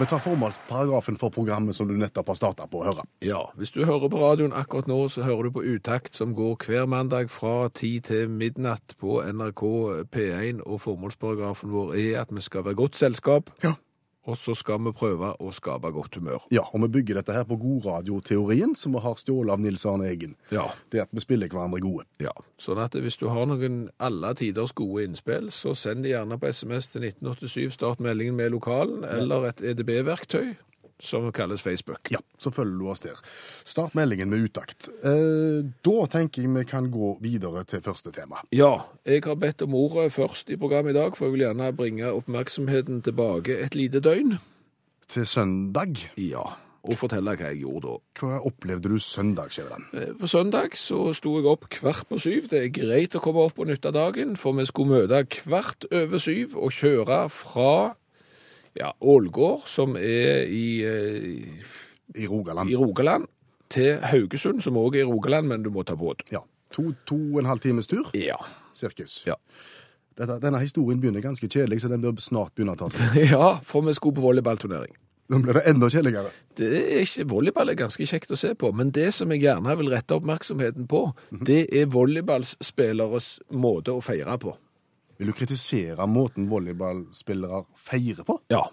Vi tar formålsparagrafen for programmet som du nettopp har starta på å høre. Ja, hvis du hører på radioen akkurat nå, så hører du på Utakt, som går hver mandag fra 10 til midnatt på NRK P1, og formålsparagrafen vår er at vi skal være godt selskap, Ja. Og så skal vi prøve å skape godt humør. Ja, og vi bygger dette her på godradioteorien som vi har stjålet av Nils Arne Eggen. Ja, Det at vi spiller hverandre gode. ja. Sånn at hvis du har noen alle tiders gode innspill, så send de gjerne på SMS til 1987, start meldingen med lokalen, eller et EDB-verktøy, som kalles Facebook. Ja, så følger du oss der. Start meldingen med utakt. Eh, da tenker jeg vi kan gå videre til første tema. Ja, jeg har bedt om ordet først i programmet i dag, for jeg vil gjerne bringe oppmerksomheten tilbake et lite døgn. Til søndag. Ja, og fortelle hva jeg gjorde da. Hva opplevde du søndag, Skjæveland? Eh, På søndag så sto jeg opp hvert på syv. Det er greit å komme opp på nytt av dagen, for vi skulle møte hvert over syv og kjøre fra ja, Ålgård, som er i, eh, I Rogaland. i Rogaland, til Haugesund, som også er i Rogaland, men du må ta båt. Ja. To, to og en halv times tur, Ja. sirkus. Ja. Dette, denne historien begynner ganske kjedelig, så den bør snart begynne å ta seg. ja, for vi skulle på volleyballturnering. Nå blir det enda kjedeligere. Det er ikke, volleyball er ganske kjekt å se på, men det som jeg gjerne vil rette oppmerksomheten på, det er volleyballspilleres måte å feire på. Vil du kritisere måten volleyballspillere feirer på? Ja.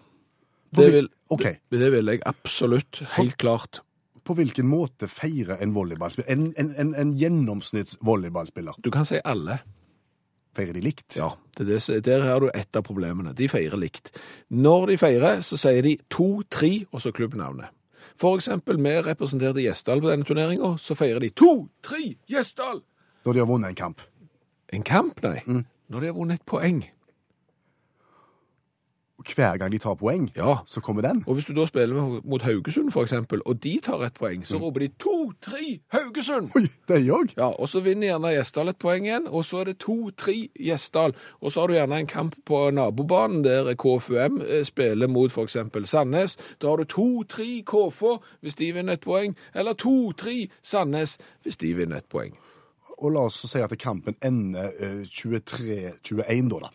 Det vil, okay. det, det vil jeg absolutt, helt klart. På hvilken måte feirer en volleyballspiller? En, en, en, en gjennomsnitts volleyballspiller. Du kan si alle. Feirer de likt? Ja, det er det, der har du ett av problemene. De feirer likt. Når de feirer, så sier de to, tre, og så klubbnavnet. For eksempel, vi representerte Gjesdal på denne turneringen, så feirer de to, tre, Gjesdal! Når de har vunnet en kamp. En kamp, nei. Når de har vunnet et poeng. Hver gang de tar poeng, Ja. så kommer den. Og hvis du da spiller mot Haugesund, for eksempel, og de tar et poeng, så roper de to, tre, Haugesund! Oi, det er jeg. Ja, og så vinner gjerne Gjesdal et poeng igjen, og så er det to-tre Gjesdal. Og så har du gjerne en kamp på nabobanen der KFUM eh, spiller mot eksempel Sandnes. Da har du to-tre KF hvis de vinner et poeng, eller to-tre Sandnes hvis de vinner et poeng. Og la oss si at kampen ender eh, 23-21, da. da.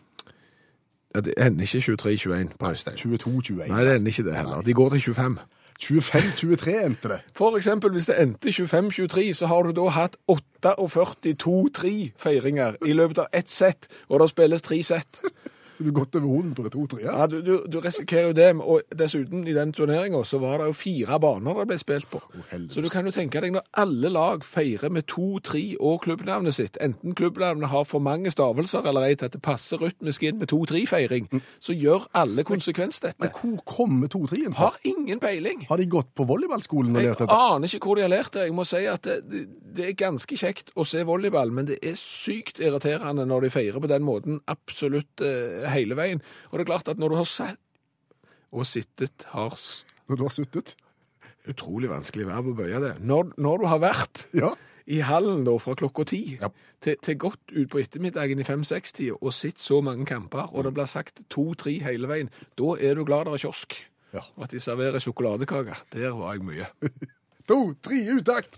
Ja, det ender ikke 23-21 på Øystein. 22-21. Nei, det ender ikke det heller. De går til 25. 25-23 endte det. For eksempel, hvis det endte 25-23, så har du da hatt 48 2-3 feiringer i løpet av ett sett, og det spilles tre sett. Så du er godt over 100 2-3. Ja. Ja, du, du, du risikerer jo det, og dessuten i den turneringen så var det jo fire baner det ble spilt på. Oh, så du kan jo tenke deg når alle lag feirer med to, tre og klubbnavnet sitt, enten klubbnavnet har for mange stavelser eller ei til at det passer rytmisk inn med to-tre-feiring, så gjør alle konsekvens dette. Men hvor kommer 2-3-en fra? Har ingen peiling. Har de gått på volleyballskolen og Jeg lært dette? aner ikke hvor de har lært det. Jeg må si at det, det, det er ganske kjekt å se volleyball, men det er sykt irriterende når de feirer på den måten absolutt eh, hele veien. Og det er klart at når du har sett og sittet har Når du har suttet? Utrolig vanskelig verb å bøye det. Når, når du har vært Ja. i hallen da fra klokka ti Ja. til, til godt ut på ettermiddagen i fem-seks-tida og sett så mange kamper, og det blir sagt to-tre hele veien, da er du glad det er kiosk. Ja. Og at de serverer sjokoladekaker. Der var jeg mye. To, tre, utakt!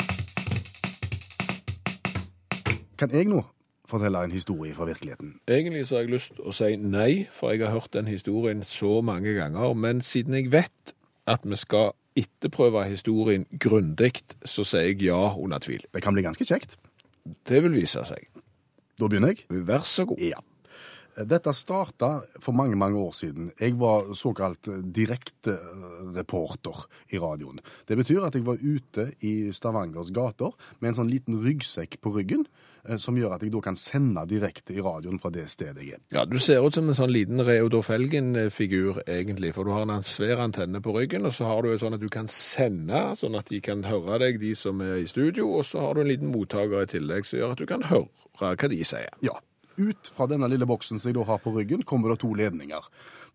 Kan jeg nå fortelle en historie fra virkeligheten? Egentlig så har jeg lyst til å si nei, for jeg har hørt den historien så mange ganger. Men siden jeg vet at vi skal etterprøve historien grundig, så sier jeg ja under tvil. Det kan bli ganske kjekt. Det vil vise seg. Da begynner jeg. Vær så god. Ja. Dette starta for mange mange år siden. Jeg var såkalt direktereporter i radioen. Det betyr at jeg var ute i Stavangers gater med en sånn liten ryggsekk på ryggen, eh, som gjør at jeg da kan sende direkte i radioen fra det stedet jeg er. Ja, Du ser ut som en sånn liten Reodor Felgen-figur, egentlig. For du har en svær antenne på ryggen, og så har du sånn at du kan sende, sånn at de kan høre deg, de som er i studio. Og så har du en liten mottaker i tillegg, som gjør at du kan høre hva de sier. Ja. ut fra denne lille boksen som jeg da har på ryggen, kommer det to ledninger.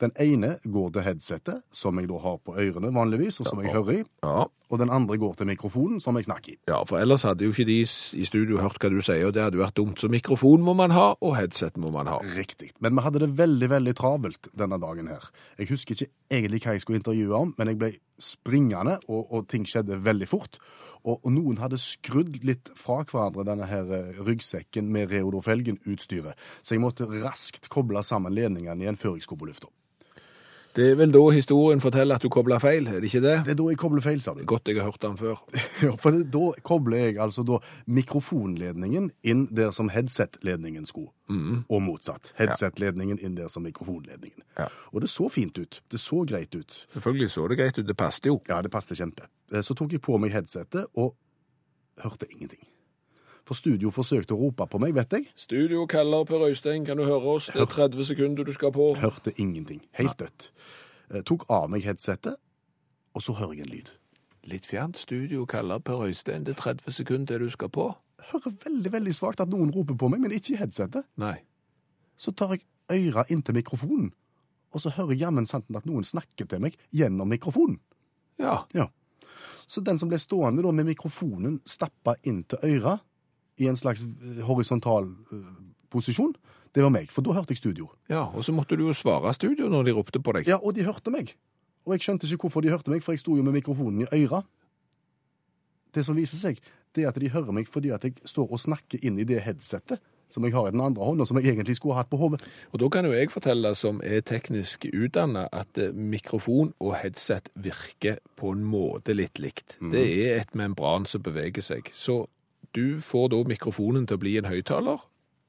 Den ene går til headsetet, som jeg da har på ørene vanligvis, og som jeg hører i. Ja. Og den andre går til mikrofonen, som jeg snakker i. ja, for ellers hadde jo ikke de i studio hørt hva du sier, og det hadde vært dumt. Så mikrofon må man ha, og headset må man ha. Riktig. Men vi hadde det veldig, veldig travelt denne dagen her. Jeg husker ikke egentlig hva jeg skulle intervjue om, men jeg ble springende, og, og ting skjedde veldig fort. Og, og noen hadde skrudd litt fra hverandre denne her eh, ryggsekken med Reodor Felgen-utstyret. Så jeg måtte raskt koble sammen ledningene igjen før jeg skulle på lufta. Det er vel da historien forteller at du kobler feil, er det ikke det? Det er da jeg kobler feil, sa du. Godt jeg har hørt den før. Ja, for det, da kobler jeg altså da mikrofonledningen inn der som headset-ledningen skulle, og motsatt. Headset-ledningen inn der som mikrofonledningen. Ja. Og det så fint ut. Det så greit ut. Selvfølgelig så det greit ut, det passte jo. Ja, det passet kjempe. Eh, Så tok jeg på meg headsetet og hørte ingenting. For studio forsøkte å rope på meg, vet jeg. Studio kaller Per Øystein, kan du høre oss? Det er 30 sekunder du skal på. Hørte ingenting. Helt dødt. Eh, Tok av meg headsetet, og så hører jeg en lyd. Litt fjernt studio kaller Per Øystein, det er 30 sekunder du skal på. Hører veldig, veldig svakt at noen roper på meg, men ikke i headsetet. Nei. Så tar jeg øra inntil mikrofonen, og så hører jammen santen at noen snakker til meg gjennom mikrofonen. Ja, Ja. Så den som ble stående da med mikrofonen stappa inn til øra i en slags eh, horisontal eh, posisjon, det var meg, for da hørte jeg studio. ja, og så måtte du jo svare studio når de ropte på deg. Ja, og de hørte meg. Og jeg skjønte ikke hvorfor de hørte meg, for jeg sto jo med mikrofonen i øra. Det som viser seg, det er at de hører meg fordi at jeg står og snakker inn i det headsetet som jeg har i den andre hånden, og som jeg egentlig skulle ha hatt på hodet. Og da kan jo jeg fortelle, som er teknisk utdannet, at eh, mikrofon og headset virker på en måte litt likt. Det er et membran som beveger seg. Så du får da mikrofonen til å bli en høyttaler.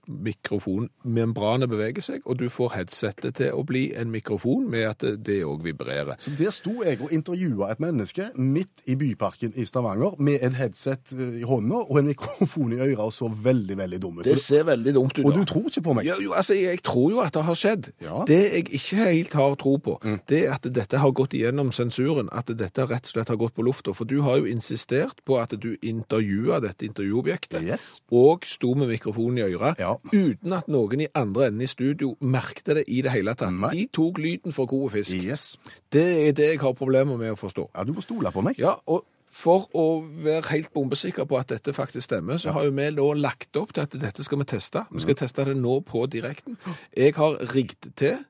Mikrofonmembranet beveger seg, og du får headsetet til å bli en mikrofon med at det òg vibrerer. Så der sto jeg og intervjua et menneske midt i Byparken i Stavanger med en headset eh, i hånda og en mikrofon i øret og så veldig, veldig dum ut. Det ser veldig dumt ut. Og da. du tror ikke på meg? Ja, jo, altså, jeg tror jo at det har skjedd. Ja. Mm. Det jeg ikke helt har tro på, det er at dette har gått igjennom sensuren, at dette rett og slett har gått på lufta. For du har jo insistert på at du intervjua dette intervjuobjektet, Yes. og sto med mikrofonen i øret, Ja. Uten at noen i andre enden i studio merkte det i det hele tatt. Nei. De tok lyden for god fisk. Yes. Det er det jeg har problemer med å forstå. Ja, du må stole på meg. Ja, og for å være helt bombesikker på at dette faktisk stemmer, så har jo vi nå lagt opp til at dette skal vi teste. Vi skal teste det nå på direkten. Jeg har rigget til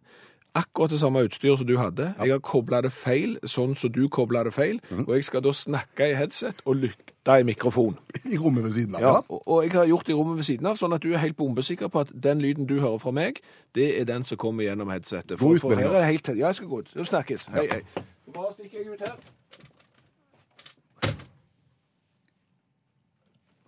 akkurat det samme utstyret som du hadde. Jeg har koblet det feil, sånn som du koblet det feil, og jeg skal da snakke i headset og lykte i mikrofon. I rommet ved siden av. Ja, og, og jeg har gjort det i rommet ved siden av, sånn at du er helt bombesikker på at den lyden du hører fra meg, det er den som kommer gjennom headsetet. For, for her er det helt... Ja, jeg skal gå ut. Så snakkes. Hei, hei. Så bare stikker jeg ut her.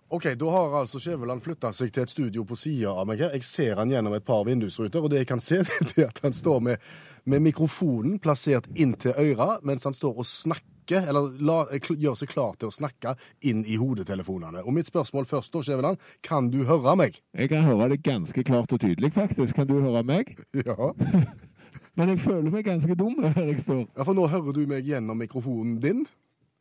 Ok, Da har altså Skjæveland flytta seg til et studio på sida av meg her. Jeg ser han gjennom et par vindusruter, og det jeg kan se, det er at han står med, med mikrofonen plassert inntil øra mens han står og snakker, eller la, gjør seg klar til å snakke inn i hodetelefonene. Og mitt spørsmål først, da, Skjæveland, kan du høre meg? Jeg kan høre det ganske klart og tydelig, faktisk. Kan du høre meg? Ja. Men jeg føler meg ganske dum her jeg står. ja, for nå hører du meg gjennom mikrofonen din.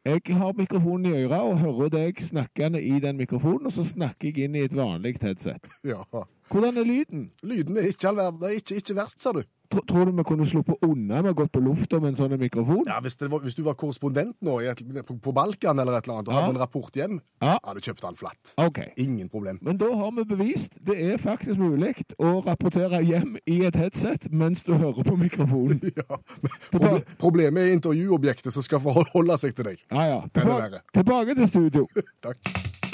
Jeg har mikrofonen i øret og hører deg snakkende i den mikrofonen, og så snakker jeg inn i et vanlig headset. Ja. Hvordan er lyden? Lyden er ikke all verden. Er ikke, ikke verst, sa du. Tro- Tror du vi kunne sluppet unna med å gå på lufta med en sånn mikrofon? Ja, hvis, var, hvis du var korrespondent nå et, på, Balkan eller et eller annet, og Ja. hadde en rapport hjem, Ja. hadde du kjøpt den flatt. Okay. Ingen problem. Men da har vi bevist det er faktisk mulig å rapportere hjem i et headset mens du hører på mikrofonen. Ja, proble Problemet er intervjuobjektet som skal forholde seg til deg. Ja, ja. Tilbake, tilbake til studio. Takk.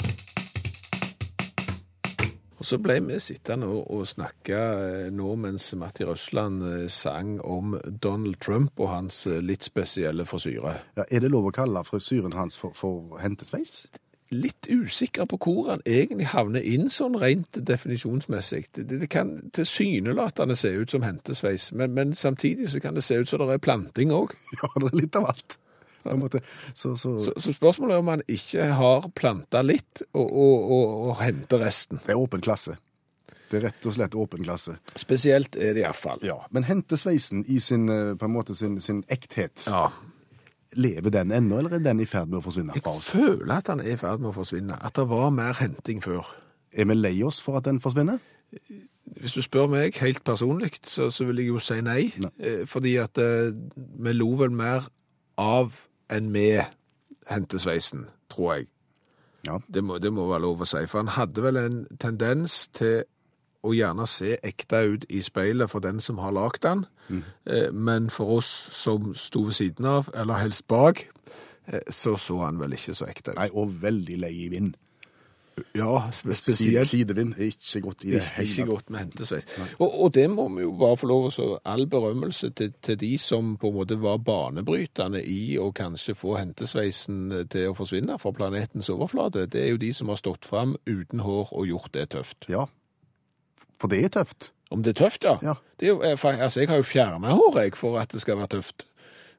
Og så ble vi sittende og, og snakke eh, nå mens Matti Røsland eh, sang om Donald Trump og hans eh, litt spesielle frisyre. Ja, er det lov å kalle frisyren hans for, for hentesveis? Litt usikker på hvor han egentlig havner inn sånn rent definisjonsmessig. Det, det kan tilsynelatende se ut som hentesveis, men, men samtidig så kan det se ut som det er planting òg. Ja, det er litt av alt. Så, så, Så, så spørsmålet er om han ikke har planta litt og, og, og, og henter resten. det er åpen klasse. Det er rett og slett åpen klasse. Spesielt er det iallfall. Ja, Men hentesveisen i sin, eh, på en måte sin, sin ekthet, Ja. lever den ennå, eller er den i ferd med å forsvinne? Jeg føler at den er i ferd med å forsvinne. At det var mer henting før. Er vi lei oss for at den forsvinner? Hvis du spør meg helt personlig, så, så vil jeg jo si nei. nei. Fordi at eh, vi lo vel mer av enn med hentesveisen, tror jeg. Ja. Det må, det må være lov å si. For han hadde vel en tendens til å gjerne se ekte ut i speilet for den som har lagd den. mm. Men for oss som sto ved siden av, eller helst bak, eh, så så han vel ikke så ekte ut. Nei, og veldig lei i vind. Ja, spesielt Sidevind er ikke godt i det hele ikke godt med hentesveis. Og, og det må vi jo bare få lov så all berømmelse til, til de som på en måte var banebrytende i å kanskje få hentesveisen til å forsvinne fra planetens overflate. Det er jo de som har stått fram uten hår og gjort det tøft. Ja. For det er tøft. Om det er tøft, ja. Ja. Det er jo, eh, altså, jeg har jo fjerna hår jeg, for at det skal være tøft.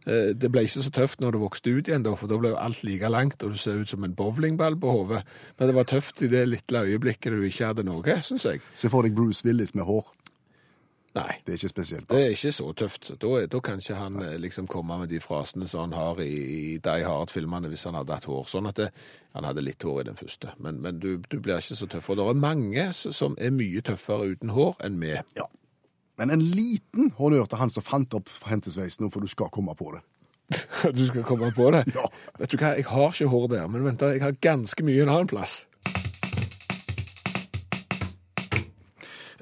Eh, Det ble ikke så tøft når det vokste ut igjen, for da ble jo alt like langt, og du ser ut som en bowlingball på hodet. Men det var tøft i det lille øyeblikket du ikke hadde noe, syns jeg. Se for deg Bruce Willis med hår. Nei. Det er ikke spesielt. Det er Altså. ikke så tøft. Da, da kan ikke han eh, liksom komme med de frasene som han har i, i Die Hard-filmene hvis han hadde hatt hår. Sånn at det, han hadde litt hår i den første. Men, men du, du blir ikke så tøff. Og det er mange som er mye tøffere uten hår enn med. Ja. Men en liten honnør til han som fant opp hentesveisen, for du skal komme på det. Du skal komme på det? Ja. Vet du hva, jeg har ikke hår der, men vent, jeg har ganske mye en annen plass.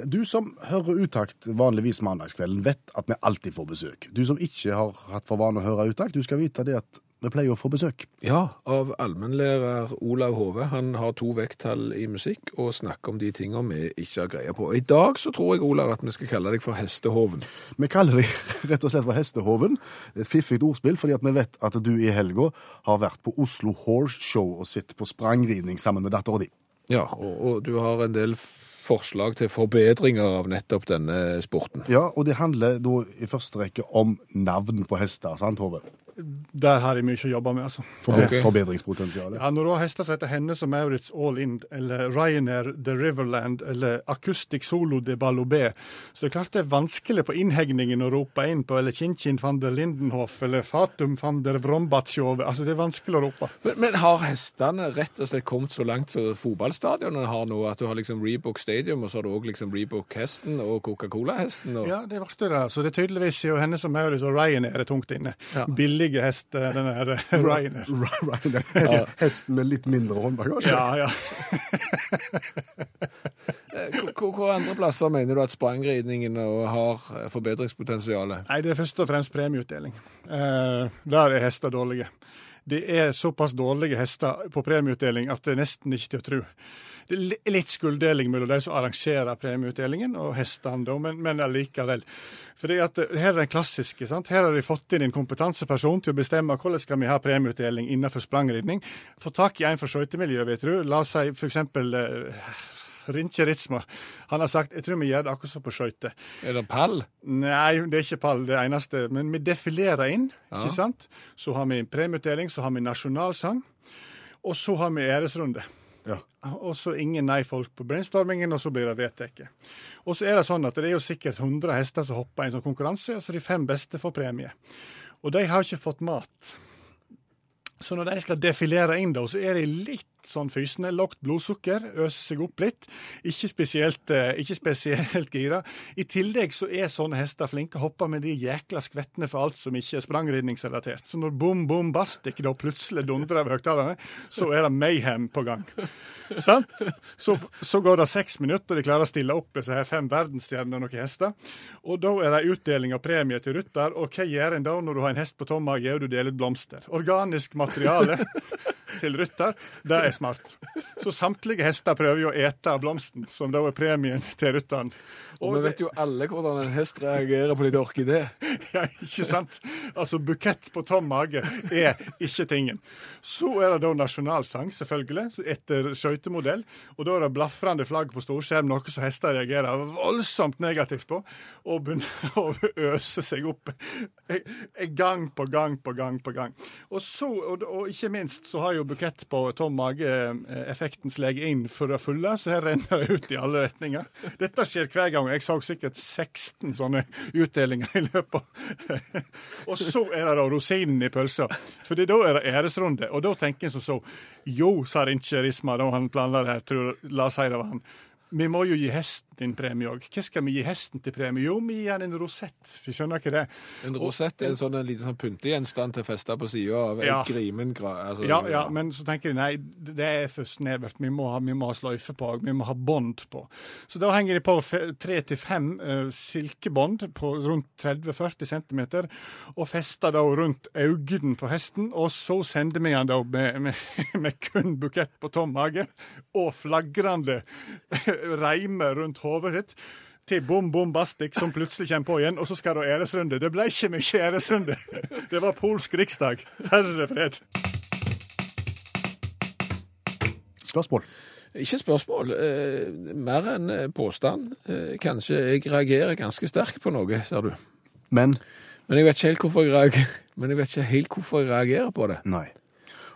Du som hører utakt vanligvis mandagskvelden, vet at vi alltid får besøk. Du som ikke har hatt for vane å høre utakt, du skal vite det at vi pleier å få besøk. Ja, av allmennlærer Olav Hove. Han har to vekttall i musikk og snakker om de tingene vi ikke har greie på. I dag så tror jeg, Olav, at vi skal kalle deg for Hestehoven. Vi kaller deg rett og slett for Hestehoven. Fiffig ordspill, fordi at vi vet at du i helga har vært på Oslo Horse Show og sittet på sprangridning sammen med dattera di. Ja, og, og du har en del forslag til forbedringer av nettopp denne sporten. Ja, og det handler da i første rekke om navn på hester, sant, Hove? Der har jeg mye å jobbe med, altså. Forbe okay. Forbedringspotensialet. Ja, når du har hester som heter Hennes og Maurits All In, eller Ryanair The Riverland, eller Acoustic Solo de Balobé, så det er klart det er vanskelig på innhegningen å rope inn på, eller Chin-Chin van der Lindenhof, eller Fatum van der Vrombatsjove. Altså, det er vanskelig å rope. Men, men har hestene rett og slett kommet så langt som fotballstadionene har nå, at du har liksom Reebok Stadium, og så har du òg liksom Reebok-hesten og Coca-Cola-hesten? Og... Ja, det ble det. Så det er tydeligvis jo Hennes og Maurits og Ryanair er tungt inne. Ja. Billige hest, den der eh, Ryanair. Ryanair. Hest, Hesten med litt mindre håndbagasje. Ja, ja. Eh, Hvor andre plasser mener du at sprangridningen har eh, forbedringspotensialet? Nei, det er først og fremst premieutdeling. Eh, der er hester dårlige. Det er såpass dårlige hester på premieutdeling at det er nesten ikke til å tro. Det er litt skulddeling mellom de som arrangerer premieutdelingen og hestene, da, men, men allikevel. Fordi at eh, Her er den klassiske. sant? Her har de fått inn en kompetanseperson til å bestemme hvordan skal vi ha premieutdeling innenfor sprangridning. Få tak i en fra skøytemiljøet, vet du. La oss si f.eks. Eh, Rinche Ritzma. Han har sagt jeg tror vi gjør det akkurat som på skøyter. Er det pall? Nei, det er ikke pall, det eneste. Men vi defilerer inn, ikke sant? Så har vi premieutdeling, så har vi nasjonalsang, og så har vi æresrunde. Ja. Og så ingen nei-folk på brainstormingen, og så blir det vedtatt. Og så er det sånn at det er jo sikkert 100 hester som hopper i en sånn konkurranse, og så de fem beste får premie. Og de har ikke fått mat. Så når de skal defilere inn, da, så er de litt sånn fysende. Lavt blodsukker, øser seg opp litt. Ikke spesielt, eh, ikke spesielt gira. I tillegg så er sånne hester flinke å hoppe med de jækla skvettene for alt som ikke er sprangridningsrelatert. Så når bom, bom, bastik da plutselig dundrer av høyttalerne, så er det mayhem på gang. Sant? Så, så går det seks minutter, og de klarer å stille opp disse her fem verdensstjerner og noen hester. Og da er det utdeling av premie til rytter. Og hva gjør en da når du har en hest på tom mage og du deler ut blomster? Organisk materiale til rytter, det er smart. Så samtlige hester prøver jo å ete blomsten, som da er premien til rytteren. Og vi vet jo alle hvordan en hest reagerer på litt orkidé. Ja, ikke sant? Altså, bukett på tom mage er ikke tingen. Så er det da nasjonalsang, selvfølgelig, etter skøytemodell. Og da er det blafrende flagg på storskjerm, noe som hester reagerer voldsomt negativt på, og begynner å øse seg opp eh, gang på gang på gang på gang. Og så, og, og ikke minst, så har jo bukett på tom mage effekten effektens lege inn for å fulle, så her renner det ut i alle retninger. Dette skjer hver gang. Jeg så sikkert 16 sånne utdelinger i løpet av Og så er det da rosinen i pølsa, for da er det æresrunde. Og da tenker en som så Jo, sa Rinche Risma da han planla det her, tror, la oss si det var han. vi må jo gi hesten din premie òg. Hva skal vi gi hesten til premie? Jo, vi gir han en rosett. Vi skjønner ikke det. En rosett er en sånn en liten sånn pyntegjenstand til festa på sida av Ja. en grimen. Altså, Ja, ja, men så tenker de nei, det er for snevert. Vi må ha, vi må ha sløyfe på, og vi må ha bånd på. Så da henger de på tre til fem eh, silkebånd på rundt 30-40 cm, og fester da rundt øynene på hesten. Og så sender vi han da med, med, med kun bukett på tom mage og flagrende reimer rundt hodet sitt. Til bom bom bastik, som plutselig kommer på igjen, og så skal det ha æresrunde. Det ble ikke mye æresrunde. Det var polsk riksdag. Herre fred. Spørsmål? Ikke spørsmål, eh, mer enn eh, påstand. Eh, kanskje jeg reagerer ganske sterkt på noe, ser du. Men Men jeg vet ikke helt hvorfor jeg reagerer, men jeg vet ikke helt hvorfor jeg reagerer på det. nei.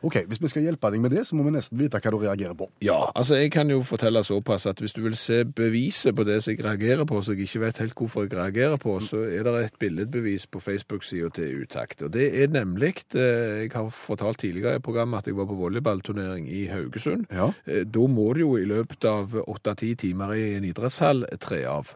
OK, hvis vi skal hjelpe deg med det, så må vi nesten vite hva du reagerer på. Ja, altså jeg kan jo fortelle såpass at hvis du vil se beviset på det som jeg reagerer på, så jeg ikke vet helt hvorfor jeg reagerer på, så er det et billedbevis på Facebook-sida til Utakt. Og det er nemlig eh, Jeg har fortalt tidligere i programmet at jeg var på volleyballturnering i Haugesund. Ja. Eh, Da må du jo i løpet av åtte-ti timer i en idrettshall tre av.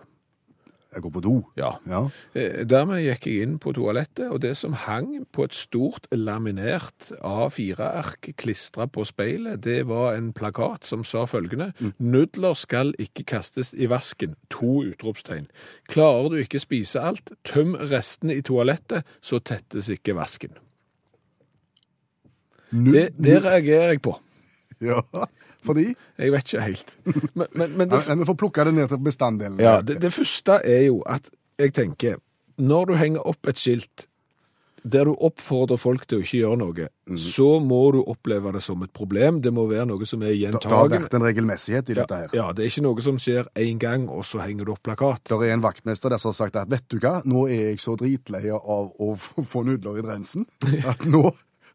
Jeg går på do. Ja. Ja. Eh, Dermed gikk jeg inn på toalettet, og det som hang på et stort laminert A4-ark klistra på speilet, det var en plakat som sa følgende Nudler skal ikke kastes i vasken. To utropstegn. Klarer du ikke spise alt, tøm restene i toalettet, så tettes ikke vasken. Nu, Det, det reagerer jeg på. Ja, fordi Jeg vet ikke helt. Men, men, men det, ja, Vi får plukke det ned til bestanddelen. Ja, det, det første er jo at jeg tenker, når du henger opp et skilt der du oppfordrer folk til å ikke gjøre noe, så må du oppleve det som et problem. Det må være noe som er gjentagende. det har vært en regelmessighet i dette her. Ja, det er ikke noe som skjer én gang, og så henger du opp plakat. Det er en vaktmester der som har sagt at vet du hva, nå er jeg så dritlei av å få få nudler i drensen at nå,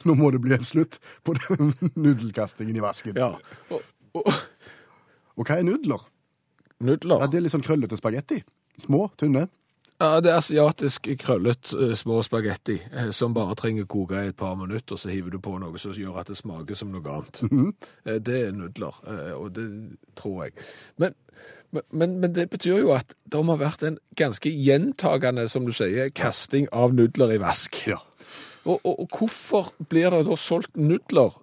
nå må det bli en slutt på den nudelkastingen i vasken. Ja, og, og Og hva er nudler? nudler. Ja, det er litt sånn krøllete spagetti. Små, tynne. Ja, det er asiatisk krøllet eh, små spagetti eh, som bare trenger koke i et par minutter, så hiver du på noe som gjør at det smaker som noe annet. Eh, Det er nudler, og det tror jeg. Men, men, men, men det betyr jo at det må ha vært en ganske gjentagende, som du sier, kasting av nudler i vask. Ja. Og, og, og hvorfor blir det da solgt nudler,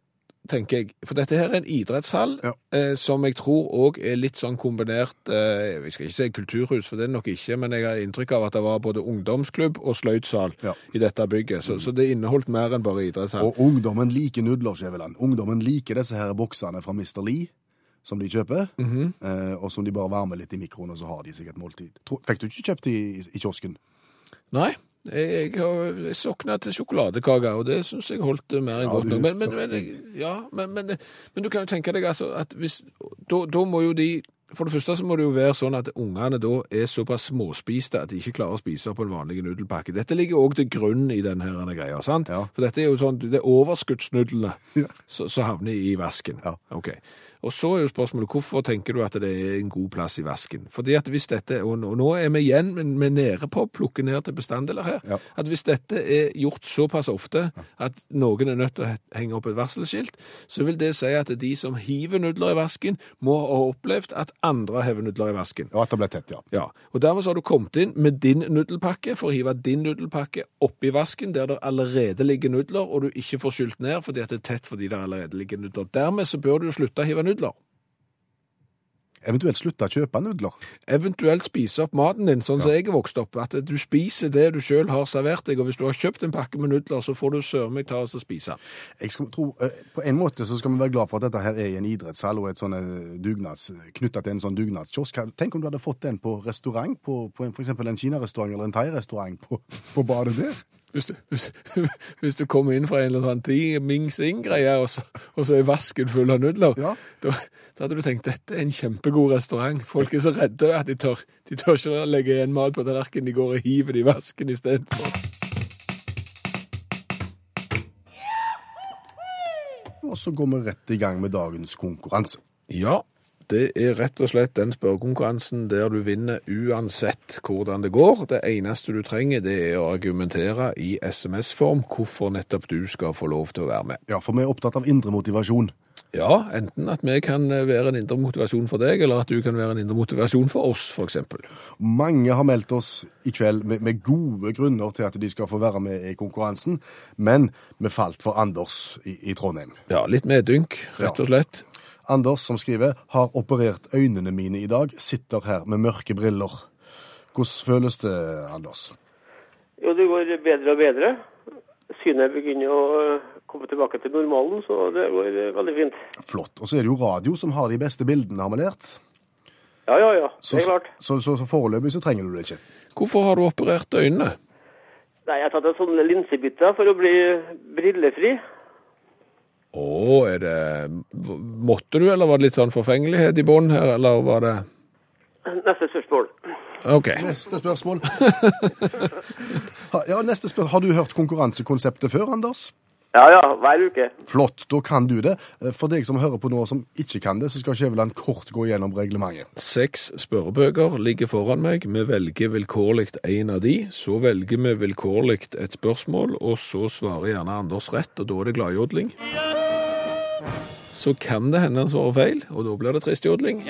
tenker jeg? For dette her er en idrettshall, Ja. eh, som jeg tror òg er litt sånn kombinert eh, Vi skal ikke si kulturhus, for det er det nok ikke, men jeg har inntrykk av at det var både ungdomsklubb og sløydsal Ja. i dette bygget. Så, så det inneholdt mer enn bare idrettshall. Og ungdommen liker nudler, Skjæveland. Ungdommen liker disse her boksene fra Mr. Lee, som de kjøper, eh, og som de bare varmer litt i mikroen, og så har de sikkert måltid. Fikk du ikke kjøpt de i, i kiosken? Nei. Jeg, har- sokna til sjokoladekaker, og det syns jeg holdt mer enn Ja, godt nok. Men, men, men, ja, men, du kan jo tenke deg altså, at hvis da, da må jo de For det første så må det jo være sånn at ungene da er såpass småspiste at de ikke klarer å spise på en vanlig nudelpakke. Dette ligger òg til grunn i denne greia, sant? Ja. For dette er jo sånn, det er overskuddsnudlene som havner i vasken. Ja. Ok. Og så er jo spørsmålet, hvorfor tenker du at det er en god plass i vasken? Fordi at hvis dette, og nå- nå er vi igjen med vi er nede på å plukke ned til bestanddeler her, Ja. at hvis dette er gjort såpass ofte at noen er nødt til å henge opp et varselskilt, så vil det si at de som hiver nudler i vasken, må ha opplevd at andre hever nudler i vasken. Og at det ble tett, ja. Ja, og dermed så har du kommet inn med din nudelpakke for å hive din nudelpakke oppi vasken der det allerede ligger nudler, og du ikke får skylt ned fordi at det er tett fordi det allerede ligger nudler. Dermed så bør du slutte å hive nudler. Eventuelt slutte å kjøpe nudler. Eventuelt spise opp maten din, sånn som jeg er vokst opp. At du spiser det du sjøl har servert deg, og hvis du har kjøpt en pakke med nudler, så får du søren meg ta oss og spise. Jeg skal tro, eh, på en måte så skal vi være glad for at dette her er i en idrettshall og et sånn dugnads, knytta til en sånn dugnadskiosk. Tenk om du hadde fått den på restaurant, på, på f.eks. en kinarestaurant eller en thai-restaurant på, på badet der. Hvis du, hvis, hvis du kommer inn fra en eller annen ting, Ming Sing-greie, og, så- og så er vasken full av nudler, Ja. da, da hadde du tenkt dette er en kjempegod restaurant. Folk er så redde at de tør, de tør ikke legge igjen mat på tallerkenen. De går og hiver det i vasken istedenfor. Og så går vi rett i gang med dagens konkurranse. Ja, det er rett og slett den spørrekonkurransen der du vinner uansett hvordan det går. Det eneste du trenger, det er å argumentere i SMS-form hvorfor nettopp du skal få lov til å være med. Ja, for vi er opptatt av indre motivasjon. Ja, enten at vi kan være en indre motivasjon for deg, eller at du kan være en indre motivasjon for oss, eksempel. Mange har meldt oss i kveld med, med gode grunner til at de skal få være med i konkurransen, men vi falt for Anders i, i Trondheim. Ja, litt medynk, rett og slett. Anders, som skriver, har operert øynene mine i dag, sitter her med mørke briller. Hvordan føles det, Anders? Jo, det går bedre og bedre. Synet begynner å øh, komme tilbake til normalen, så det går øh, veldig fint. Flott. Og så er det jo radio som har de beste bildene, har vi lært. Ja, ja, ja. Det er klart. så, så, så foreløpig så trenger du det ikke. Hvorfor har du operert øynene? Nei, jeg har tatt en sånn linsebytte for å bli brillefri. Å, er det Måtte du, eller var det litt sånn forfengelighet i bånn her, eller var det Neste spørsmål. OK. Neste spørsmål. Ja, neste spørsmål. Har du hørt konkurransekonseptet før, Anders? Ja, ja, hver uke. Flott, da kan du det. For deg som hører på nå som ikke kan det, så skal Skjæveland kort gå gjennom reglementet. Seks spørrebøker ligger foran meg. Vi velger vilkårlig en av de. Så velger vi vilkårlig et spørsmål, og så svarer gjerne Anders rett, og da er det gladjodling. Så kan det hende han svarer feil, og da blir det tristjodling.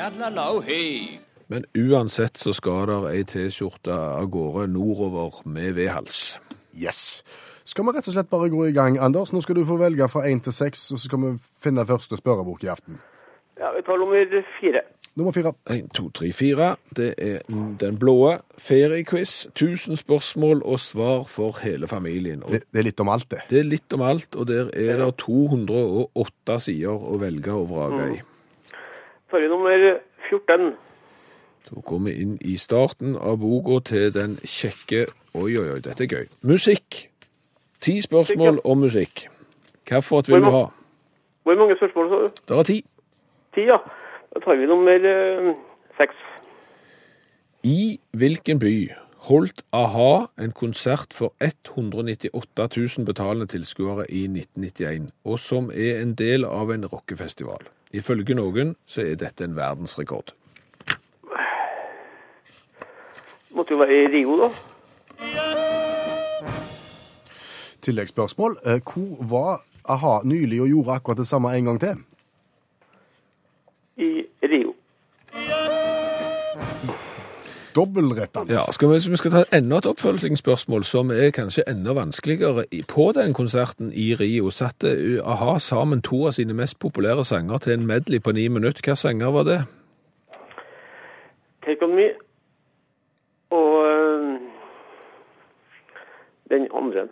Men uansett så skal der ei T-skjorte av gårde nordover med vedhals. Yes. Skal vi rett og slett bare gå i gang, Anders? Nå skal du få velge fra én til seks, og så skal vi finne første spørrebok i aften. Ja, vi tar nummer fire. Nummer fire. En, to, tre, fire. Det er den blåe feriequiz. 1000 spørsmål og svar for hele familien. Og Det, det er litt om alt, det. det er litt om alt, og der er det 208 sider å velge og vrake i. tar vi nummer 14. Da går vi inn i starten av boka til den kjekke Oi, oi, oi, dette er gøy. Musikk. Ti spørsmål om musikk. Hvilket vil du ha? Hvor mange spørsmål sa du? Det er ti. Ti, ja. Da tar vi nummer øh, seks. I hvilken by holdt a-ha en konsert for 198 000 betalende tilskuere i 1991, og som er en del av en rockefestival? Ifølge noen så er dette en verdensrekord. Måtte jo være i Rio, da. Tilleggsspørsmål. Eh, Hvor var a-ha nylig og gjorde akkurat det samme en gang til? I Rio. Dobbeltrett, Anders. Ja, skal vi, vi skal ta enda et oppfølgingsspørsmål som er kanskje enda vanskeligere. På den konserten i Rio satte a-ha sammen to av sine mest populære sanger til en medley på ni minutter. Hvilke sanger var det? Take on me. Og øh, den andre.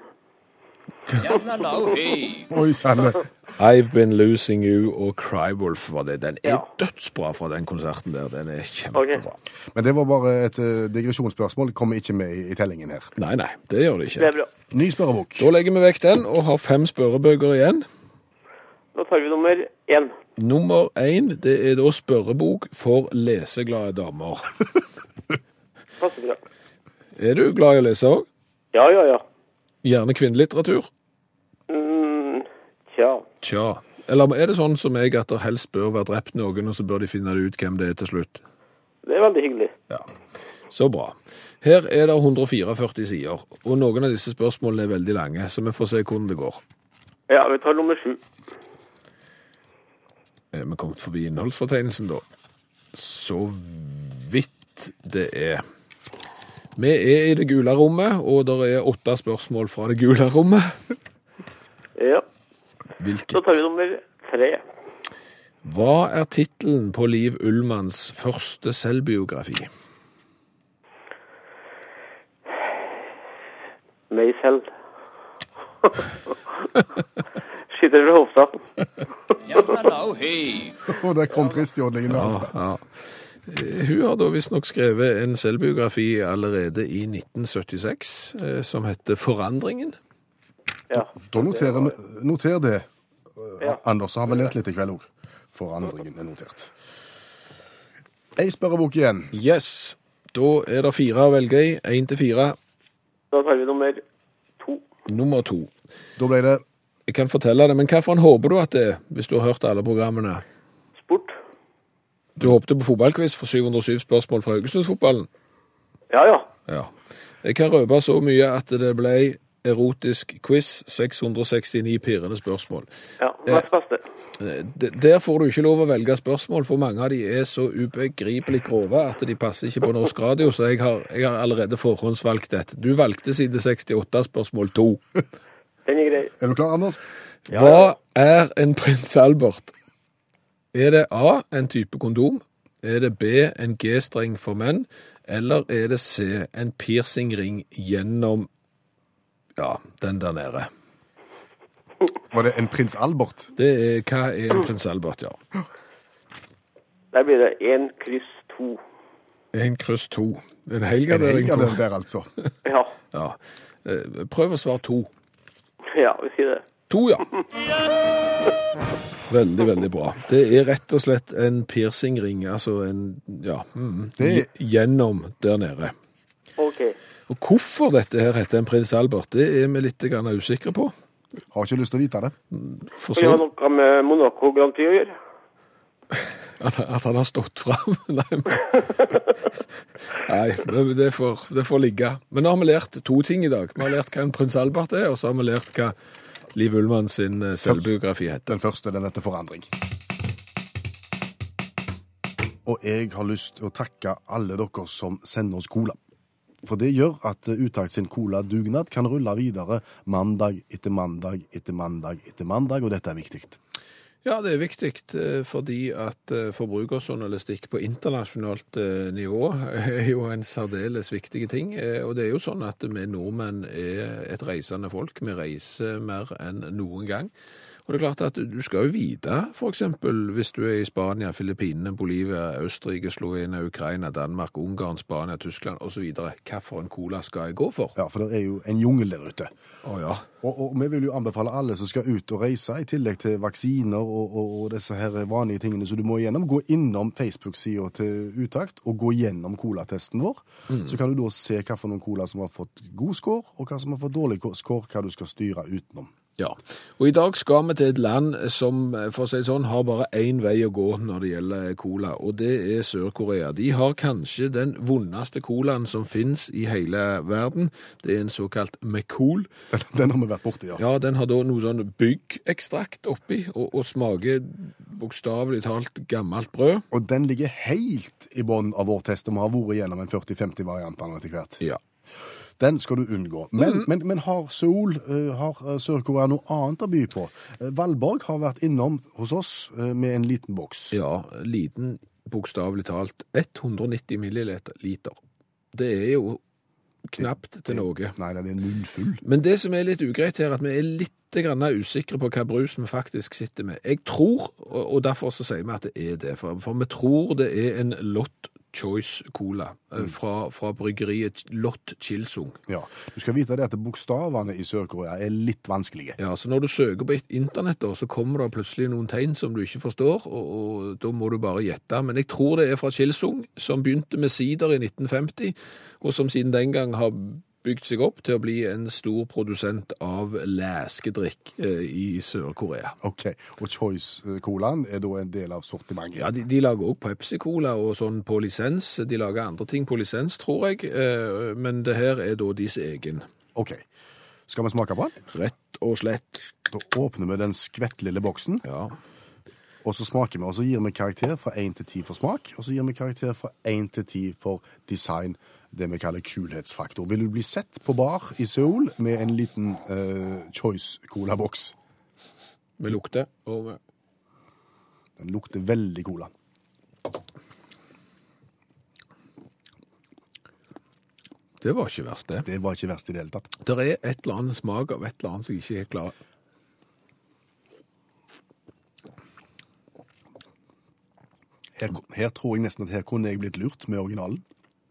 Oi. I've Been Losing You og Crywolf var det. Den er Ja. dødsbra fra den konserten der. Den er kjempebra. Okay. Men det var bare et eh, digresjonsspørsmål. Kommer ikke med i, i tellingen her. Nei, nei, det gjør det Det ikke. er bra. Ny spørrebok. Da legger vi vekk den og har fem spørrebøker igjen. Da tar vi nummer én. Nummer én det er da spørrebok for leseglade damer. Passer bra. Er du glad i å lese òg? Ja, ja, ja. Gjerne kvinnelitteratur? Mm, tja. Tja. Eller er det sånn som jeg at det helst bør være drept noen, og så bør de finne ut hvem det er til slutt? Det er veldig hyggelig. Ja, Så bra. Her er det 144 sider, og noen av disse spørsmålene er veldig lange, så vi får se hvordan det går. Ja, vi tar nummer sju. Er vi kommet forbi innholdsfortegnelsen da? Så vidt det er. Vi er i det gule rommet, og det er åtte spørsmål fra det gule rommet. Ja. Hvilket? Så tar vi nummer tre. Hva er tittelen på Liv Ullmanns første selvbiografi? Meg selv. Skyter fra hofta. Og der kom tristjodlingen. Ja, Ja. ja. Eh, Hun har da visstnok skrevet en selvbiografi allerede i 1976 eh, som heter Forandringen. Ja. Da noterer vi noter det, Ja. Anders. Har vi lært litt i kveld òg. Forandringen er notert. Ei spørrebok igjen. Yes, da er det fire å velge i. Én til fire. Da tar vi nummer to. Nummer to. Da ble det Jeg kan fortelle det, men hvilken håper du at det er, hvis du har hørt alle programmene? Sport. Du håpte på fotballquiz for 707 spørsmål fra Haugesundsfotballen? Ja, ja. Ja. Jeg kan røpe så mye at det ble erotisk quiz, 669 pirrende spørsmål. Ja, hva beste. Eh, Der får du ikke lov å velge spørsmål, for mange av de er så ubegripelig grove at de passer ikke på norsk radio, så jeg har, jeg har allerede forhåndsvalgt et. Du valgte side 68, spørsmål 2. Den er grei. Er du klar, Anders? Hva er en prins Albert? Er det A, en type kondom? Er det B, en G-streng for menn? Eller er det C, en piercingring gjennom ja, den der nede? Var det en prins Albert? Det er, hva er en prins Albert, ja? Der blir det én kryss to. En kryss to. En helgardering. på- der, altså. Ja. Ja. Eh, Prøv å svare to. ja, vi sier det. To, ja. Veldig, veldig bra. Det er rett og slett en piercingring, altså en Ja. Mm, Det- Gjennom der nede. OK. Og hvorfor dette her heter en prins Albert, det er vi litt grann usikre på. Har ikke lyst til å vite det. For så... det har noe med Monaco Grand Prix å gjøre? at, at han har stått fram. Nei, Nei men det, får, det får ligge. Men nå har vi lært to ting i dag. Vi har lært hva en prins Albert er, og så har vi lært hva Liv Ullmann sin eh, selvbiografi heter. Den første, den heter Forandring. Og jeg har lyst til å takke alle dere som sender oss cola. For det gjør at Utakt sin cola-dugnad kan rulle videre mandag etter mandag etter mandag etter mandag, og dette er viktig. Ja, det er viktig eh, fordi at eh, forbrukerjournalistikk på internasjonalt eh, nivå er jo en særdeles viktig ting. Eh, Og det er jo sånn at vi nordmenn er et reisende folk. Vi reiser mer enn noen gang. Og det er klart at du skal jo vite, for eksempel hvis du er i Spania, Filippinene, Bolivia, Østerrike, Slovenia, Ukraina, Danmark, Ungarn, Spania, Tyskland osv. Hva for en cola skal jeg gå for? Ja, for det er jo en jungel der ute. Å ja. Og, og vi vil jo anbefale alle som skal ut og reise, i tillegg til vaksiner og, og, og disse her vanlige tingene som du må igjennom, gå innom Facebook-sida til Utakt og gå gjennom colatesten vår. Så kan du da se noen cola som har fått god score, og hva som har fått dårlig score, hva du skal styre utenom. Ja, og i dag skal vi til et land som, for å si sånn, har bare én vei å gå når det gjelder cola, og det er Sør-Korea. De har kanskje den vondeste colaen som finnes i hele verden. Det er en såkalt Mekol. Den, den har vi vært borti, ja. Ja, den har da noe sånn byggekstrakt oppi, og, og smaker bokstavelig talt gammelt brød. Og den ligger helt i bunnen av vår test, og vi har vært gjennom en 40-50 variant etter hvert. Ja. Den skal du unngå. Men, men, men har Seoul, eh, har eh, Sør-Korea noe annet å by på? Eh, Valborg har vært innom hos oss med en liten boks. Ja, liten, bokstavelig talt. 190 milliliter. Liter. Det er jo knapt til noe. Nei, det er en munnfull. Men det som er litt ugreit her, er at vi er litt grann usikre på hva brus vi faktisk sitter med. Jeg tror, og derfor så sier vi at det er det, for, for vi tror det er en Lot Choice Cola mm. fra, fra bryggeriet Lot Chilsung. Ja. Du skal vite det at bokstavene i Sør-Korea er litt vanskelige. Ja, så når du søker på et internett, så kommer det plutselig noen tegn som du ikke forstår, og, og da må du bare gjette. Men jeg tror det er fra Chilsung, som begynte med sider i 1950, og som siden den gang har bygd seg opp til å bli en stor produsent av læskedrikk eh, i Sør-Korea. Ok, Og Choice-colaen er da en del av sortimentet. Ja, de, de lager også Pepsi-Cola og sånn på lisens. De lager andre ting på lisens, tror jeg, eh, men det her er da deres egen. Ok. Skal vi smake på den? Rett og slett. Da åpner vi den skvettlille boksen, Ja. og så smaker vi. Og så gir vi karakter fra 1 til 10 for smak, og så gir vi karakter fra 1 til 10 for design, det vi kaller kulhetsfaktor. Vil du bli sett på bar i Seoul med en liten eh, Choice-colaboks? Med lukter, og Den lukter veldig cola. det var ikke verst, det. Det var ikke verst i det hele tatt. Det er et eller annet smak av et eller annet som jeg ikke er klar Her, her tror jeg nesten at her kunne jeg blitt lurt med originalen.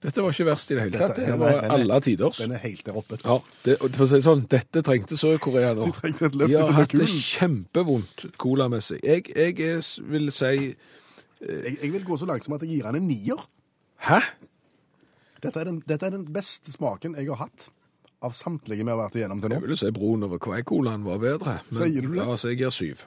Dette var ikke verst i det hele Dette- tatt. Det var nei, den er- alle tiders. Den er helt der oppe. Ja, det, for å si sånn, dette trengte Sør-Korea nå. De trengte et løft De har hatt det kjempevondt colamessig. Jeg, jeg er, vil si Jeg, jeg vil gå så langt som at jeg gir han en nier. Hæ? Dette er, den, dette er den beste smaken jeg har hatt av samtlige vi har vært igjennom til nå. Jeg vil si broen over Kvei-colaen var bedre. Sier du det? Ja, så jeg gir syv.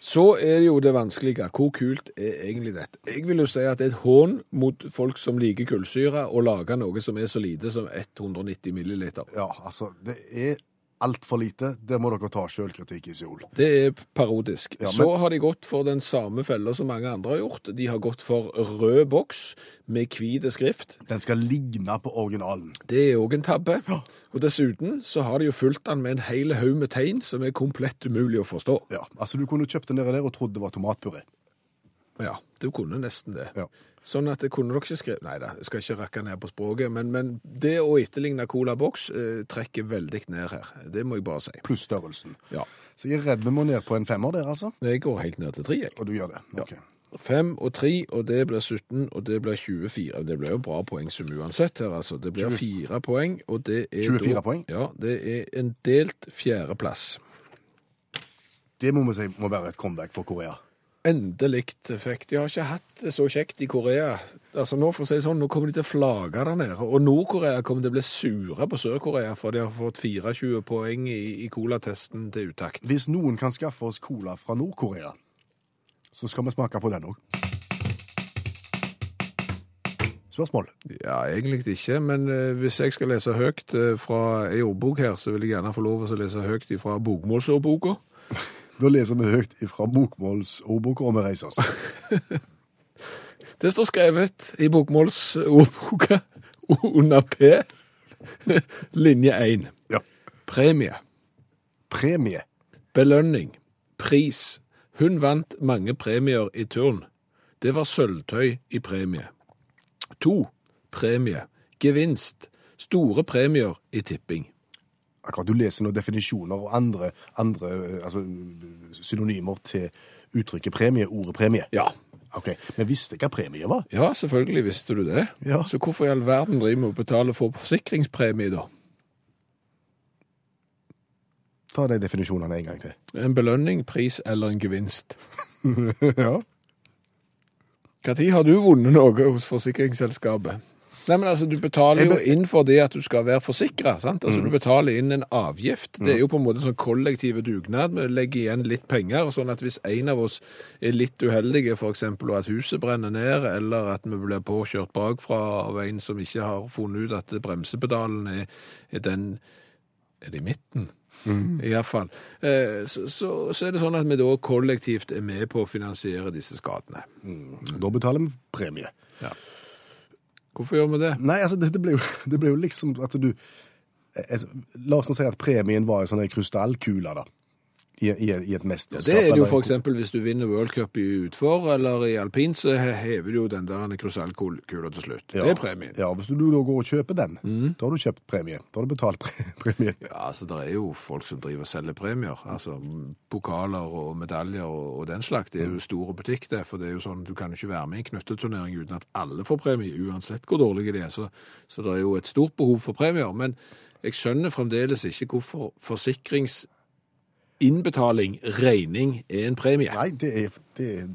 Så er det jo det vanskelige. Hvor kult er egentlig dette? Jeg vil jo si at det er et hån mot folk som liker kullsyre, å lage noe som er så lite som 190 milliliter. Ja, altså, det er altfor lite. Der må dere ta sjølkritikk i Seoul. Det er parodisk. Ja, men- Så har de gått for den samme fella som mange andre har gjort. De har gått for rød boks med hvit skrift. Den skal ligne på originalen. Det er òg en tabbe. Og dessuten så har de jo fulgt den med en hel haug med tegn som er komplett umulig å forstå. Ja, altså Du kunne kjøpt den der og trodd det var tomatpuré. Ja, du kunne nesten det. Ja. Sånn at det kunne dere ikke skrevet Nei da, jeg skal ikke rakke ned på språket, men, men det å etterligne Cola Box eh, trekker veldig ned her. Det må jeg bare si. Pluss størrelsen. Ja. Så jeg er vi må ned på en femmer der, altså. Jeg går helt ned til tre, jeg. Og du gjør det? Ok. Fem og tre, og det blir 17, og det blir 24. Det blir jo bra poengsum uansett her, altså. Det blir fire poeng, og det er 24 da, poeng? Ja, det er en delt fjerdeplass. Det må vi si må være et comeback for Korea. Endelig fikk De har ikke hatt det så kjekt i Korea. Altså Nå for å si det sånn, nå kommer de til å flage der nede. Og Nord-Korea kommer til å bli sure på Sør-Korea, for de har fått 24 poeng i, i colatesten til utakt. Hvis noen kan skaffe oss cola fra Nord-Korea, så skal vi smake på den òg. Spørsmål? Ja, egentlig ikke, men eh, hvis jeg skal lese høyt eh, fra ei ordbok her, så vil jeg gjerne få lov å lese høyt fra bokmålsordboka. Da leser vi høyt fra bokmålsordboka, og vi reiser oss. Det står skrevet i bokmålsordboka under P, linje 1. Ja. Premie, Premie. belønning, pris. Hun vant mange premier i turn. Det var sølvtøy i premie. To, premie, gevinst, store premier i tipping. Akkurat du leser noen definisjoner og andre, andre eh, altså, synonymer til uttrykket premie, ordet premie. Ja, Ok, Men visste hva premie var? ja selvfølgelig visste du det. Ja. Så hvorfor i all verden driver vi og betaler for forsikringspremie da? Ta de definisjonene en gang til. En belønning, pris eller en gevinst? ja. Når har du vunnet noe hos forsikringsselskapet? Nei, men altså, Du betaler jo inn for det at du skal være forsikra. Altså, Du betaler inn en avgift. Det er jo på en måte sånn kollektiv dugnad. Vi legger igjen litt penger. sånn at Hvis en av oss er litt uheldige, f.eks. og at huset brenner ned, eller at vi blir påkjørt bakfra av en som ikke har funnet ut at bremsepedalen er, er den Er det i midten? I hvert fall. Eh, så, så, så er det sånn at vi da kollektivt er med på å finansiere disse skadene. Da betaler vi premie. Hvorfor gjør vi det? Nei, altså, det, det, ble jo, det ble jo liksom at du eh, La oss nå si at premien var en sånn krystallkule, da. I, i, I et mesterskap. Det er det jo f.eks. hvis du vinner World Cup i utfor, eller i alpin, så hever du jo den der krystallkula til slutt. Ja. Det er premien. Ja, Hvis du da går og kjøper den, da har du kjøpt premie. Da har du betalt pre premie. Ja, altså det er jo folk som driver og selger premier, altså pokaler og medaljer og, og den slags. Det er jo store butikk det, for det er jo sånn, du kan jo ikke være med i en knytteturnering uten at alle får premie, uansett hvor dårlige de er. Så, så det er jo et stort behov for premier, men jeg skjønner fremdeles ikke hvorfor forsikringsinnbetaling, regning, er en premie. Nei, det er Det,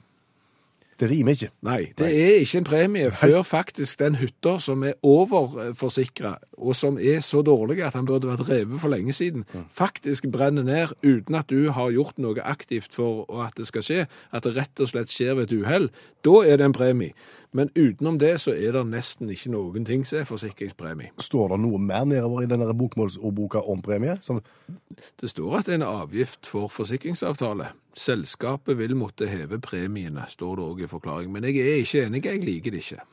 det rimer ikke. Nei, det er ikke en premie før faktisk den hytta som er overforsikra, og som er så dårlig at han burde vært revet for lenge siden, faktisk brenner ned uten at du har gjort noe aktivt for at det skal skje, at det rett og slett skjer ved et uhell. Da er det en premie. Men utenom det så er det nesten ikke noen ting som er forsikringspremie. Står det noe mer nedover i denne bokmålsordboka om premie? Som, Det står at det er en avgift for forsikringsavtale. Selskapet vil måtte heve premiene, står det òg i forklaring. Men jeg er ikke enig, jeg liker det ikke.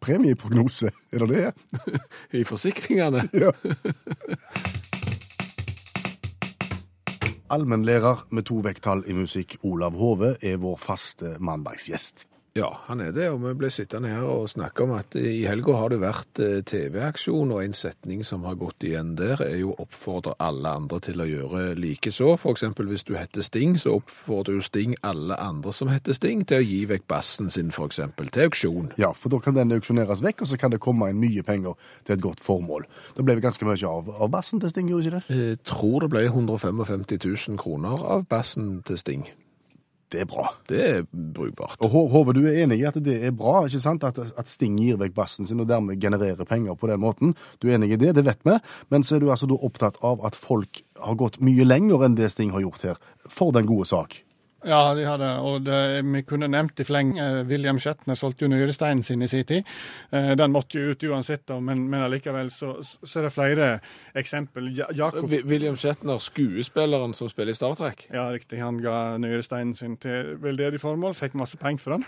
Premieprognose, er det det? I forsikringene. Ja. Allmennlærer med to vekttall i musikk, Olav Hove, er vår faste mandagsgjest. Ja, han er det, og vi ble sittende her og snakke om at i helga har det vært eh, TV-aksjon, og en setning som har gått igjen der, er jo oppfordre alle andre til å gjøre like så. For eksempel hvis du heter Sting, så oppfordrer jo Sting alle andre som heter Sting til å gi vekk bassen sin, f.eks. til auksjon. Ja, for da kan den auksjoneres vekk, og så kan det komme inn mye penger til et godt formål. Da ble det ganske mye av, av bassen til Sting, gjorde ikke det? Jeg tror det ble 155 000 kroner av bassen til Sting. Det er bra. Det er brukbart. Og Hove, du er enig i at det er bra, ikke sant? At, at Sting gir vekk bassen sin og dermed genererer penger på den måten. Du er enig i det, det vet vi. Men så er du altså opptatt av at folk har gått mye lenger enn det Sting har gjort her, for den gode sak. Ja, de hadde, og det, vi kunne nevnt i fleng eh, William Shatner solgte jo nyresteinen sin i sin tid. Eh, Den måtte jo ut uansett, men, men allikevel så, så er det flere eksempel. Jakob William Shatner, skuespilleren som spiller i Star Trek. Ja, riktig. Han ga nyresteinen sin til veldedig formål. Fikk masse penger for den.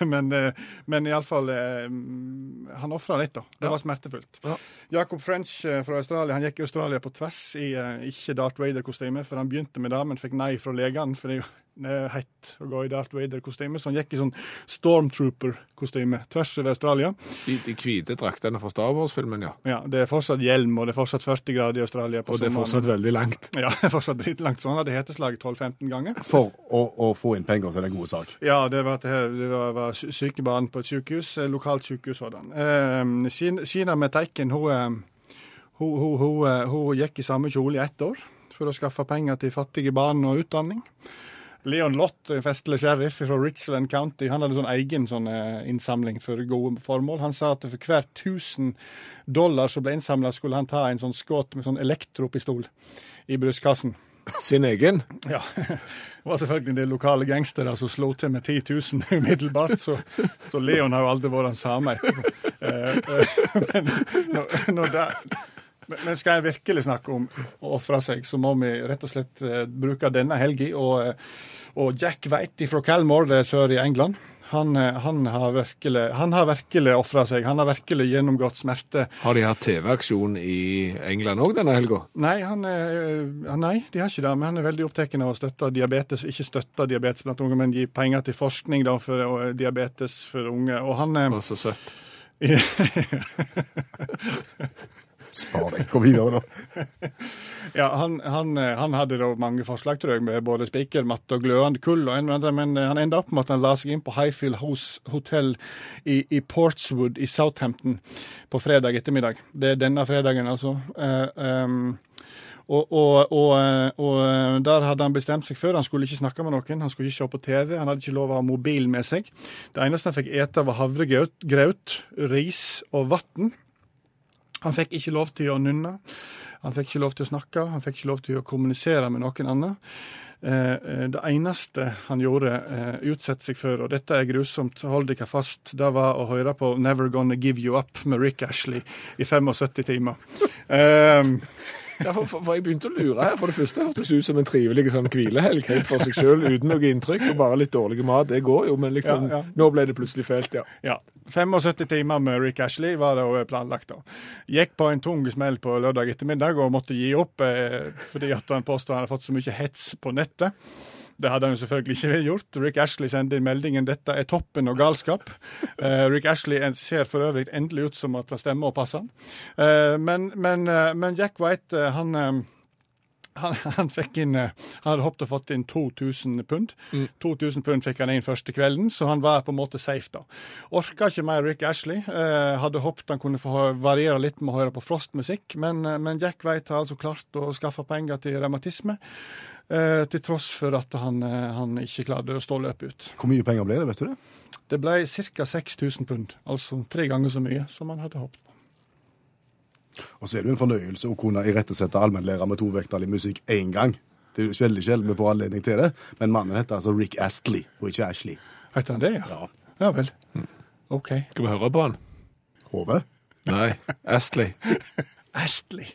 men, eh, men iallfall Han ofra litt, da. Det Ja. var smertefullt. Ja. Jacob French fra Australia han gikk i Australia på tvers i ikke Darth Vader-kostyme, for han begynte med det, men fikk nei fra legene. For det er jo hett å gå i Darth Vader-kostyme, så han gikk i sånn Stormtrooper-kostyme tvers over Australia. De, de hvite draktene fra Star Wars-filmen, ja. Ja, Det er fortsatt hjelm, og det er fortsatt 40 grader i Australia. på Og det er sommeren. fortsatt veldig langt. Ja, det er fortsatt dritlangt. Så han hadde heteslag 12-15 ganger. For å, å få inn penger til den gode sak. Ja, det var, det var, var syke barn på et sykehus, eh, lokalt sykehus sådan. Eh, Kina- Kina med Teiken, hun, eh, hun, hun, hun, eh, hun gikk i samme kjole i ett år for å skaffe penger til fattige barn og utdanning. Leon Lott, festlig sheriff fra Richland County, han hadde sånn egen sånn, eh, innsamling for gode formål. Han sa at for hver 1000 dollar som ble innsamla, skulle han ta en sånn skudd med sånn elektropistol i brystkassen. Sin egen. Ja. Det var selvfølgelig en del lokale gangstere som slo til med 10 000 umiddelbart, så, så Leon har jo aldri vært den samme etterpå. Eh, eh, men, når, når det, men skal jeg virkelig snakke om å ofre seg, så må vi rett og slett eh, bruke denne helga. Og, eh, og Jack Whitey fra Calmore, det er sør i England, han, eh, han har virkelig, han har virkelig ofra seg. Han har virkelig gjennomgått smerte. Har de hatt TV-aksjon i England òg denne helga? Nei, han, nei, de har ikke det, men han er veldig opptatt av å støtte diabetes. Ikke støtte diabetes blant unge, men gi penger til forskning da, for diabetes for unge. Og han er Så søtt. Spar deg. Gå videre, da. Ja, han, han, eh, han hadde da mange forslag, tror jeg, med både spikermatte og glødende kull, og en men eh, han enda opp med at han la seg inn på Highfield House Hotel i, i Portswood i Southampton på fredag ettermiddag. Det er denne fredagen, altså. Uh, um, og, og, og, og der hadde han bestemt seg før. Han skulle ikke snakke med noen, han skulle ikke se på TV, han hadde ikke lov å ha mobil med seg. Det eneste han fikk ete, var havregrøt, ris og vann. Han fikk ikke lov til å nynne. Han fikk ikke lov til å snakke, han fikk ikke lov til å kommunisere med noen annen. Eh, eh, Det eneste han gjorde, eh, utsette seg for, og dette er grusomt, hold dere fast, det var å høre på 'Never Gonna Give You Up' med Rick Ashley i 75 timer. Ja, for, for, for jeg begynte å lure her. For det første hørtes ut som en trivelig sånn hvilehelg helt for seg sjøl, uten noe inntrykk og bare litt dårlig mat. Det går jo, men liksom Ja, ja. Nå ble det plutselig fælt, ja. Ja. 75 timer med Rick Ashley var det planlagt. da. Gikk på en tung smell på lørdag ettermiddag og måtte gi opp eh, fordi at han påstod han hadde fått så mye hets på nettet. Det hadde han jo selvfølgelig ikke gjort. Rick Ashley sendte inn meldingen 'Dette er toppen og galskap'. Uh, Rick Ashley ser for øvrig endelig ut som at det stemmer og passer han. Eh, men, men, uh, men Jack White, han han, han fikk inn Han hadde hoppet og fått inn 2000 pund. 2000 pund fikk han inn første kvelden, så han var på en måte safe, da. Orka ikke mer Rick Ashley. Eh, hadde håpet han kunne få variere litt med å høre på frostmusikk, men, men Jack White har altså klart å skaffe penger til revmatisme. Eh, til tross for at han, eh, han ikke klarte å stå løpet ut. Hvor mye penger ble det, vet du det? Det ble ca. 6000 pund, altså tre ganger så mye som han hadde håpet på. Og så er det jo en fornøyelse å kunne irettesette allmennlærer med tovektig musikk én gang. Det er jo veldig sjelden vi får anledning til det, men mannen heter altså Rick Astley, og ikke Ashley. Heter han det, ja? Ja. Ja vel. OK. Skal vi høre på han? Hove? Nei. Astley. Astley.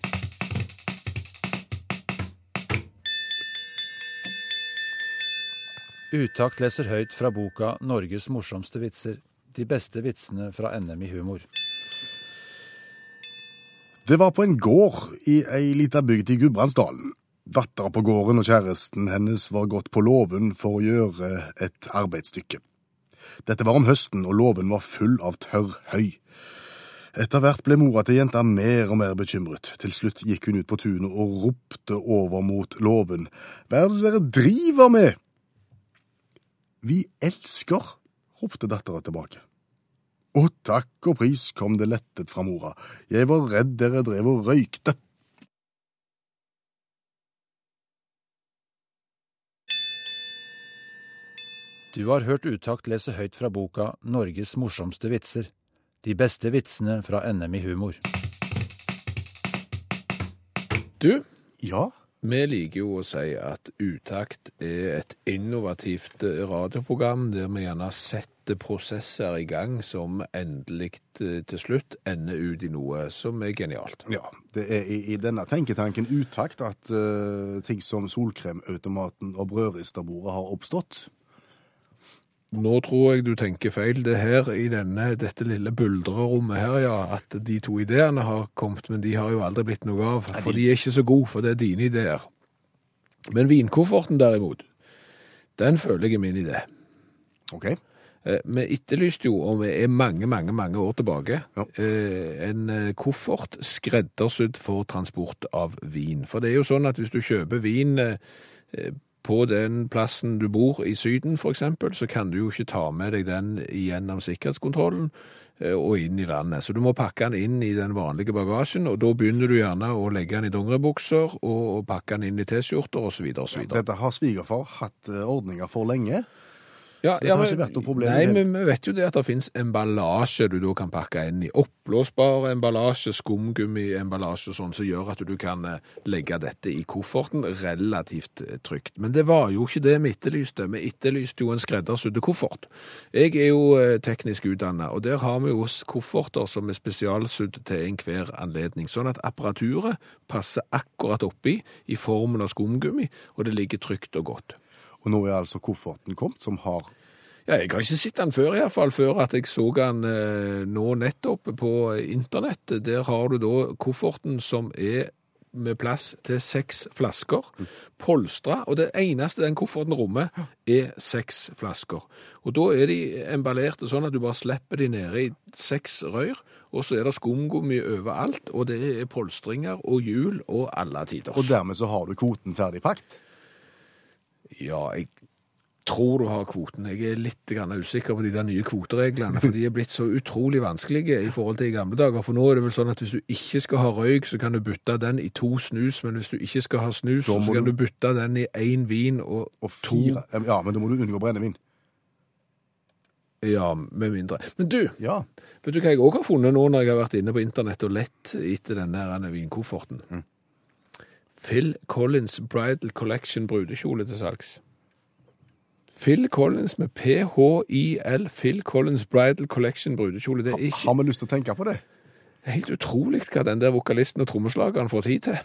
Utakt leser høyt fra boka 'Norges morsomste vitser'. De beste vitsene fra NM i humor. Det var på en gård i ei lita bygd i Gudbrandsdalen. Dattera på gården og kjæresten hennes var gått på låven for å gjøre et arbeidsstykke. Dette var om høsten, og låven var full av tørr høy. Etter hvert ble mora til jenta mer og mer bekymret. Til slutt gikk hun ut på tunet og ropte over mot låven. Hva er det dere driver med? Vi elsker, ropte dattera tilbake. Å, takk og pris, kom det lettet fra mora. Jeg var redd dere drev og røykte. Du har hørt Utakt lese høyt fra boka 'Norges morsomste vitser'. De beste vitsene fra NM i humor. Du, Ja, Vi liker jo å si at Utakt er et innovativt eh, radioprogram der vi gjerne setter prosesser i gang som endelig eh, til slutt ender ut i noe som er genialt. Ja, det er i, i denne tenketanken utakt at uh, ting som solkremautomaten og brødristerbordet har oppstått. Nå tror jeg du tenker feil. Det er her i denne, dette lille buldrerommet her, ja, at de to ideene har kommet, men de har jo aldri blitt noe av. For de er ikke så gode, for det er dine ideer. Men vinkofferten derimot, den føler jeg er min idé. OK? Eh, Vi etterlyste jo, og vi er mange, mange mange år tilbake, Ja. eh, en eh, koffert skreddersydd for transport av vin. For det er jo sånn at hvis du kjøper vin på den plassen du bor i Syden eksempel, så kan du jo ikke ta med deg den gjennom sikkerhetskontrollen eh, og inn i landet. Så du må pakke den inn i den vanlige bagasjen, og da begynner du gjerne å legge den i dongeribukser og pakke den inn i T-skjorter osv. Ja, Dette har svigerfar hatt eh, ordninger for lenge. Ja, Så dette har ikke vært noe problem Nei, men vi vet jo det at det finnes emballasje du da kan pakke inn i. Oppblåsbar emballasje, skumgummi-emballasje og sånn, som gjør at du kan eh, legge dette i kofferten relativt eh, trygt. Men det var jo ikke det vi etterlyste. Vi etterlyste jo en skreddersydd koffert. Jeg er jo eh, teknisk utdannet, og der har vi jo kofferter som er spesialsydd til enhver anledning, sånn at apparaturet passer akkurat oppi i formen av skumgummi, og det ligger trygt og godt. Og nå er altså kofferten kommet, som har Ja, jeg har ikke sett den før, iallfall. Før at jeg så den eh, nå nettopp på internett. Der har du da kofferten som er med plass til seks flasker. Polstra. Og det eneste den kofferten rommer, er seks flasker. Og da er de emballerte sånn at du bare slipper de nede i seks rør. Og så er det skumgummi overalt, og det er polstringer og hjul og alle tider. Og dermed så har du kvoten ferdig pakt. Ja, jeg tror du har kvoten. Jeg er litt grann usikker på de der nye kvotereglene, for de er blitt så utrolig vanskelige i forhold til i gamle dager. For nå er det vel sånn at hvis du ikke skal ha røyk, så kan du bytte den i to snus, men hvis du ikke skal ha snus, så kan du- du bytte den i én vin og, Og fire Ja, men da må du unngå brennevin. Ja, med mindre. Men du, Ja. vet du hva jeg òg har funnet nå når jeg har vært inne på internett og lett etter den der vinkofferten? Mm. Phil Collins Bridal Collection brudekjole til salgs. Phil Collins med PHIL, Phil Collins Bridal Collection brudekjole. Det er ikke Har vi lyst til å tenke på det? Det er helt utrolig hva den der vokalisten og trommeslageren får tid til.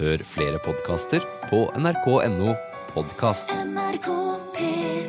Hør flere podkaster på nrk.no podkast. NRK P3